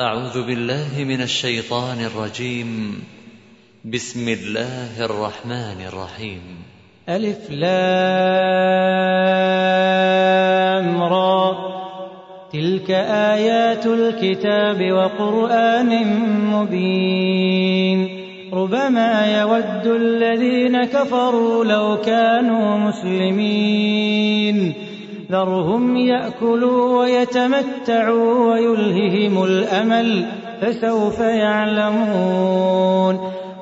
أعوذ بالله من الشيطان الرجيم. بسم الله الرحمن الرحيم. ألف لام را تلك آيات الكتاب وقرآن مبين. ربما يود الذين كفروا لو كانوا مسلمين. ذرهم ياكلوا ويتمتعوا ويلههم الامل فسوف يعلمون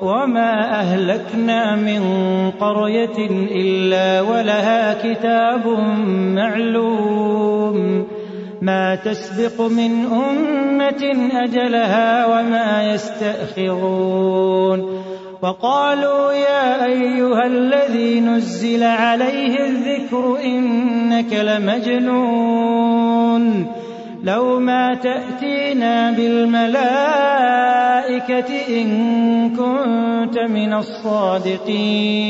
وما اهلكنا من قريه الا ولها كتاب معلوم ما تسبق من أمة أجلها وما يستأخرون. وقالوا يا أيها الذي نزل عليه الذكر إنك لمجنون. لو ما تأتينا بالملائكة إن كنت من الصادقين.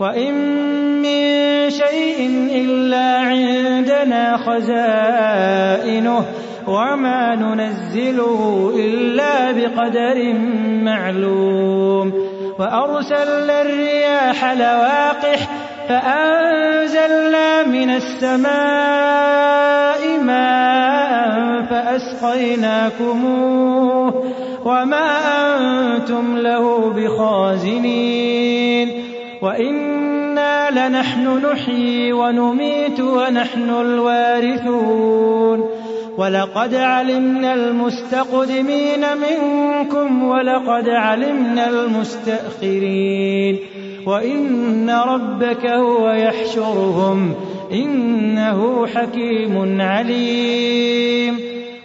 وإن من شيء إلا عندنا خزائنه وما ننزله إلا بقدر معلوم. وأرسلنا الرياح لواقح فأنزلنا من السماء ماء فأسقيناكموه وما أنتم له بخازنين. وإنا لنحن نحيي ونميت ونحن الوارثون. ولقد علمنا المستقدمين منكم ولقد علمنا المستأخرين. وإن ربك هو يحشرهم إنه حكيم عليم.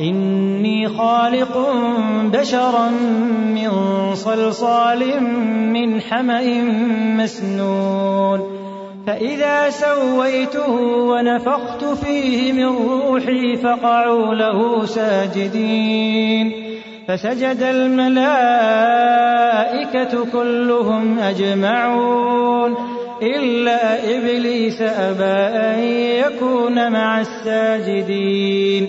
إني خالق بشرا من صلصال من حمأ مسنون. فإذا سويته ونفخت فيه من روحي فقعوا له ساجدين. فسجد الملائكة كلهم أجمعون. إلا إبليس أبى أن يكون مع الساجدين.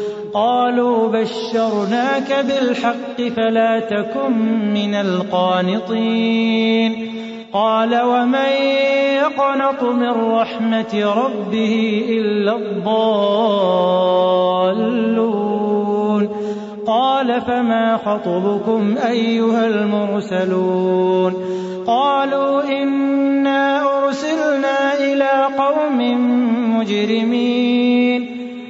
قالوا بشرناك بالحق فلا تكن من القانطين. قال ومن يقنط من رحمة ربه إلا الضالون؟ قال فما خطبكم أيها المرسلون؟ قالوا إنا أرسلنا إلى قوم مجرمين.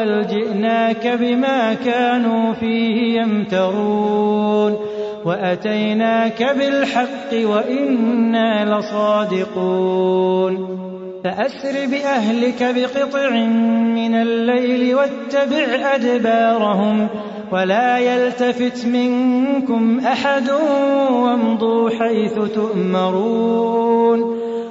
بل جئناك بما كانوا فيه يمترون وأتيناك بالحق وإنا لصادقون فأسر بأهلك بقطع من الليل واتبع أدبارهم ولا يلتفت منكم أحد وامضوا حيث تؤمرون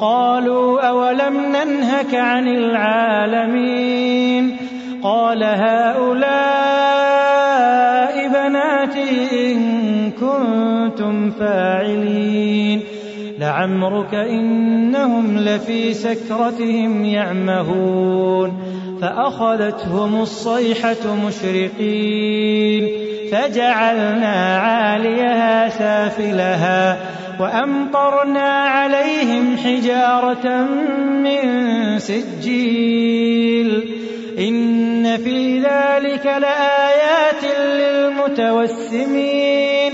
قالوا أولم ننهك عن العالمين قال هؤلاء بناتي إن كنتم فاعلين لعمرك إنهم لفي سكرتهم يعمهون فأخذتهم الصيحة مشرقين فجعلنا عاليها سافلها وأمطرنا عليهم حجارة من سجيل. إن في ذلك لآيات للمتوسمين.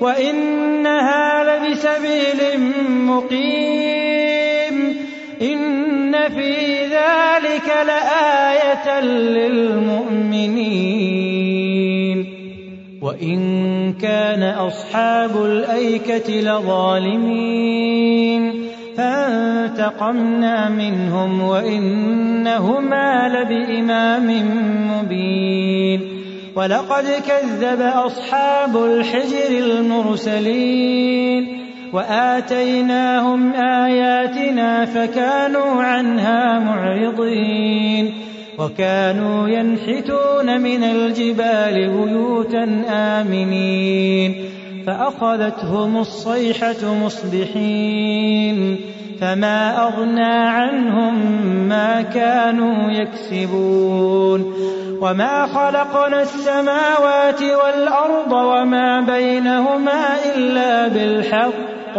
وإنها لبسبيل مقيم. إن في ذلك لآية للمؤمنين. وإن كان أصحاب الأيكة لظالمين فانتقمنا منهم وإنهما لبإمام مبين ولقد كذب أصحاب الحجر المرسلين وآتيناهم آياتنا فكانوا عنها معرضين وكانوا ينحتون من الجبال بيوتا آمنين فأخذتهم الصيحة مصبحين فما أغنى عنهم ما كانوا يكسبون. وما خلقنا السماوات والأرض وما بينهما إلا بالحق